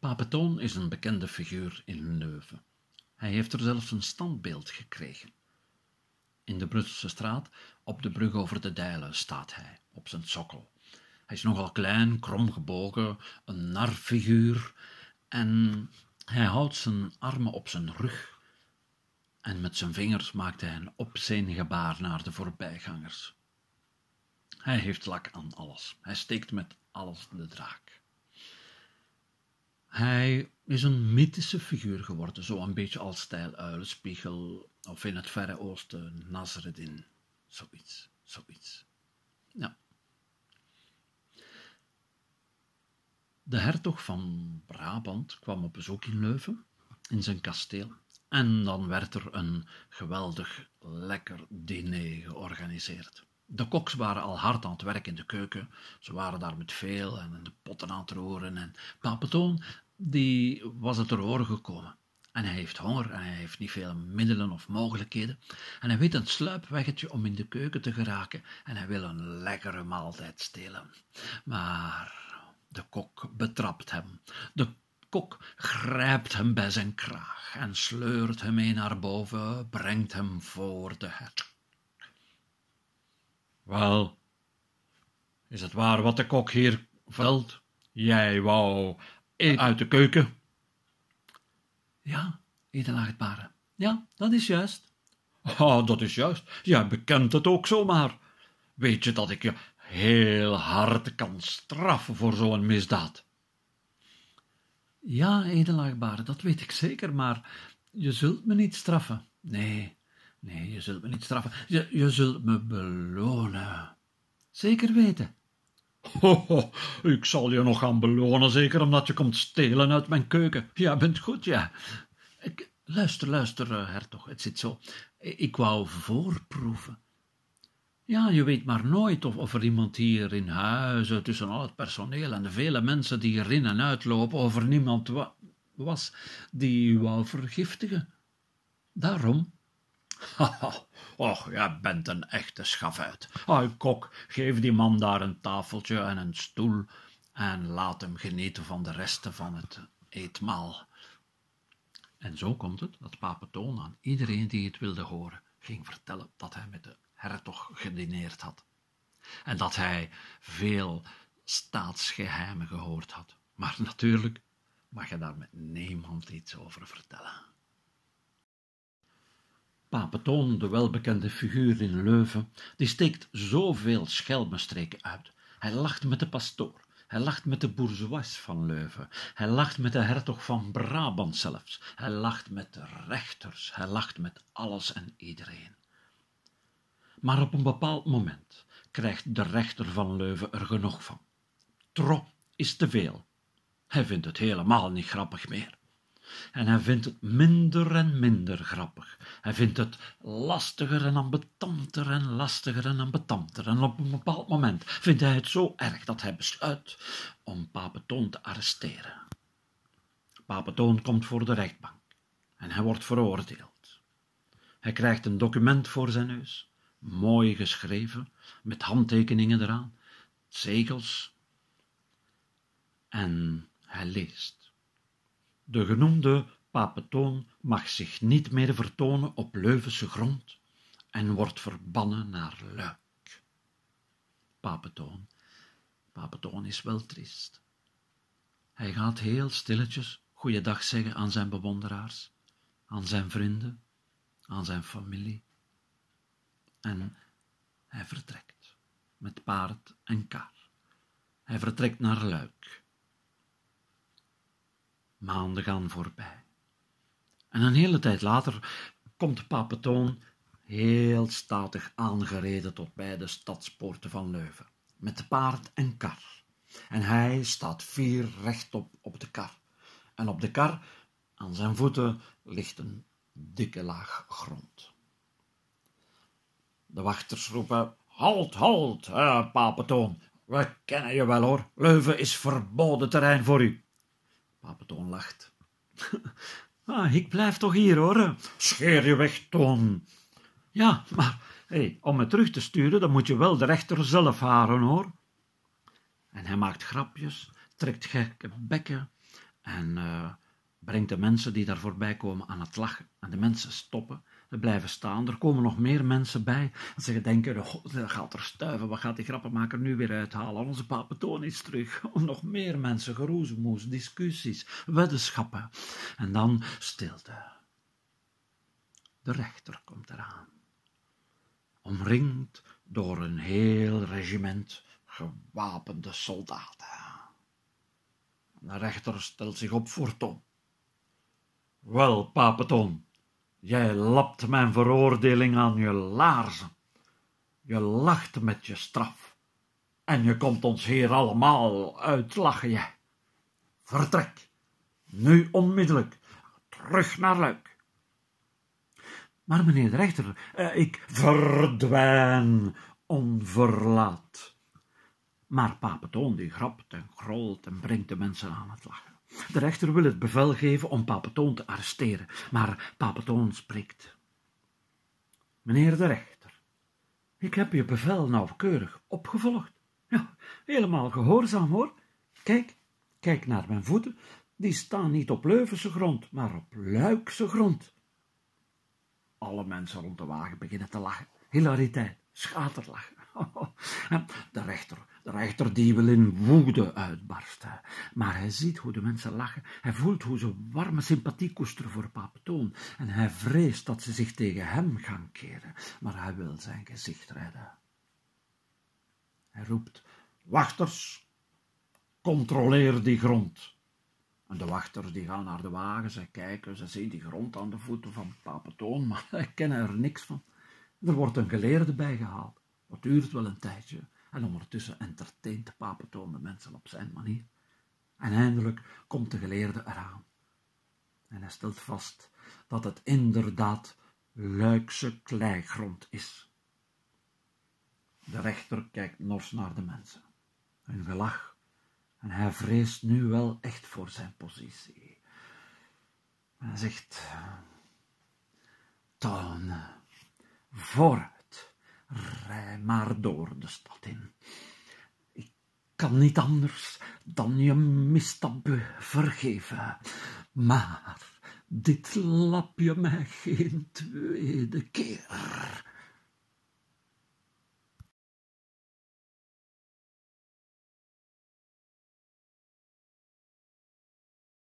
Papetoon is een bekende figuur in Leuven. Hij heeft er zelfs een standbeeld gekregen. In de Brusselse straat, op de brug over de Dijlen, staat hij, op zijn sokkel. Hij is nogal klein, krom gebogen, een narfiguur, en hij houdt zijn armen op zijn rug, en met zijn vingers maakt hij een opzijn gebaar naar de voorbijgangers. Hij heeft lak aan alles. Hij steekt met alles de draak. Hij is een mythische figuur geworden, zo een beetje als stijl Uilenspiegel of in het Verre Oosten Nazreddin. Zoiets, zoiets. De hertog van Brabant kwam op bezoek in Leuven, in zijn kasteel, en dan werd er een geweldig lekker diner georganiseerd. De koks waren al hard aan het werk in de keuken. Ze waren daar met veel en de potten aan het roeren. En Papetoon, die was het er horen gekomen. En hij heeft honger en hij heeft niet veel middelen of mogelijkheden. En hij weet een sluipweggetje om in de keuken te geraken. En hij wil een lekkere maaltijd stelen. Maar de kok betrapt hem. De kok grijpt hem bij zijn kraag en sleurt hem mee naar boven, brengt hem voor de het. Wel, is het waar wat de kok hier velt? Jij wou uit de keuken? Ja, edelachtbare. Ja, dat is juist. Ah, dat is juist. Jij bekent het ook zomaar. Weet je dat ik je heel hard kan straffen voor zo'n misdaad? Ja, edelachtbare, dat weet ik zeker, maar je zult me niet straffen. Nee, Nee, je zult me niet straffen. Je, je zult me belonen. Zeker weten. Ho, ho, ik zal je nog gaan belonen, zeker omdat je komt stelen uit mijn keuken. Ja, bent goed, ja. Ik, luister, luister, uh, hertog, het zit zo. Ik wou voorproeven. Ja, je weet maar nooit of, er iemand hier in huizen, tussen al het personeel en de vele mensen die erin en uitlopen, of er niemand wa was die wou vergiftigen. Daarom Och, jij bent een echte schavuit. Hoi, kok, geef die man daar een tafeltje en een stoel en laat hem genieten van de resten van het eetmaal. En zo komt het dat Papetoon aan iedereen die het wilde horen ging vertellen dat hij met de hertog gedineerd had en dat hij veel staatsgeheimen gehoord had. Maar natuurlijk mag je daar met niemand iets over vertellen. Papetoon, de welbekende figuur in Leuven, die steekt zoveel schelmenstreken uit. Hij lacht met de pastoor, hij lacht met de bourgeois van Leuven, hij lacht met de hertog van Brabant zelfs, hij lacht met de rechters, hij lacht met alles en iedereen. Maar op een bepaald moment krijgt de rechter van Leuven er genoeg van. Tro is te veel. Hij vindt het helemaal niet grappig meer. En hij vindt het minder en minder grappig. Hij vindt het lastiger en ambetanter en lastiger en ambetanter. En op een bepaald moment vindt hij het zo erg dat hij besluit om Papetoon te arresteren. Papetoon komt voor de rechtbank en hij wordt veroordeeld. Hij krijgt een document voor zijn neus, mooi geschreven, met handtekeningen eraan, zegels, en hij leest. De genoemde Papetoon mag zich niet meer vertonen op Leuvense grond en wordt verbannen naar Luik. Papetoon, Papetoon is wel triest. Hij gaat heel stilletjes goeiedag zeggen aan zijn bewonderaars, aan zijn vrienden, aan zijn familie. En hij vertrekt met paard en kar. Hij vertrekt naar Luik Maanden gaan voorbij. En een hele tijd later komt Papetoon heel statig aangereden tot bij de stadspoorten van Leuven, met paard en kar. En hij staat vier rechtop op de kar. En op de kar, aan zijn voeten, ligt een dikke laag grond. De wachters roepen, halt, halt, uh, Papetoon, we kennen je wel hoor, Leuven is verboden terrein voor u. Papetoon lacht. ah, ik blijf toch hier, hoor. Scheer je weg, Toon. Ja, maar hey, om me terug te sturen, dan moet je wel de rechter zelf haren, hoor. En hij maakt grapjes, trekt gekke bekken En uh, brengt de mensen die daar voorbij komen aan het lachen. En de mensen stoppen, blijven staan. Er komen nog meer mensen bij. En ze denken, oh, dat gaat er stuiven. Wat gaat die grappenmaker nu weer uithalen? Onze papetoon is terug. Om nog meer mensen, geroezemoes, discussies, weddenschappen. En dan stilte. De rechter komt eraan. Omringd door een heel regiment gewapende soldaten. De rechter stelt zich op voor Tom. Wel, papeton, jij lapt mijn veroordeling aan je laarzen. Je lacht met je straf. En je komt ons hier allemaal uitlachen, jij. Vertrek, nu onmiddellijk, terug naar Luik. Maar meneer de rechter, eh, ik verdwijn onverlaat. Maar Papetoon die grapt en grolt en brengt de mensen aan het lachen. De rechter wil het bevel geven om Papetoon te arresteren, maar Papetoon spreekt. Meneer de rechter, ik heb je bevel nauwkeurig opgevolgd. Ja, helemaal gehoorzaam hoor. Kijk, kijk naar mijn voeten. Die staan niet op Leuvense grond, maar op Luikse grond. Alle mensen rond de wagen beginnen te lachen. Hilariteit, schaterlachen. De rechter, de rechter die wil in woede uitbarsten. Maar hij ziet hoe de mensen lachen. Hij voelt hoe ze warme sympathie koesteren voor Papetoon. En hij vreest dat ze zich tegen hem gaan keren. Maar hij wil zijn gezicht redden. Hij roept, wachters, controleer die grond. En de wachters die gaan naar de wagen, ze kijken, ze zien die grond aan de voeten van Papetoon, maar ze kennen er niks van. Er wordt een geleerde bijgehaald. Dat duurt wel een tijdje. En ondertussen entertaint de papetoon de mensen op zijn manier. En eindelijk komt de geleerde eraan. En hij stelt vast dat het inderdaad luikse kleigrond is. De rechter kijkt nors naar de mensen. Een gelach. En hij vreest nu wel echt voor zijn positie. Hij zegt, Toon, voor Maar door de stad in. Ik kan niet anders dan je misstap vergeven. Maar dit lap je mij geen tweede keer.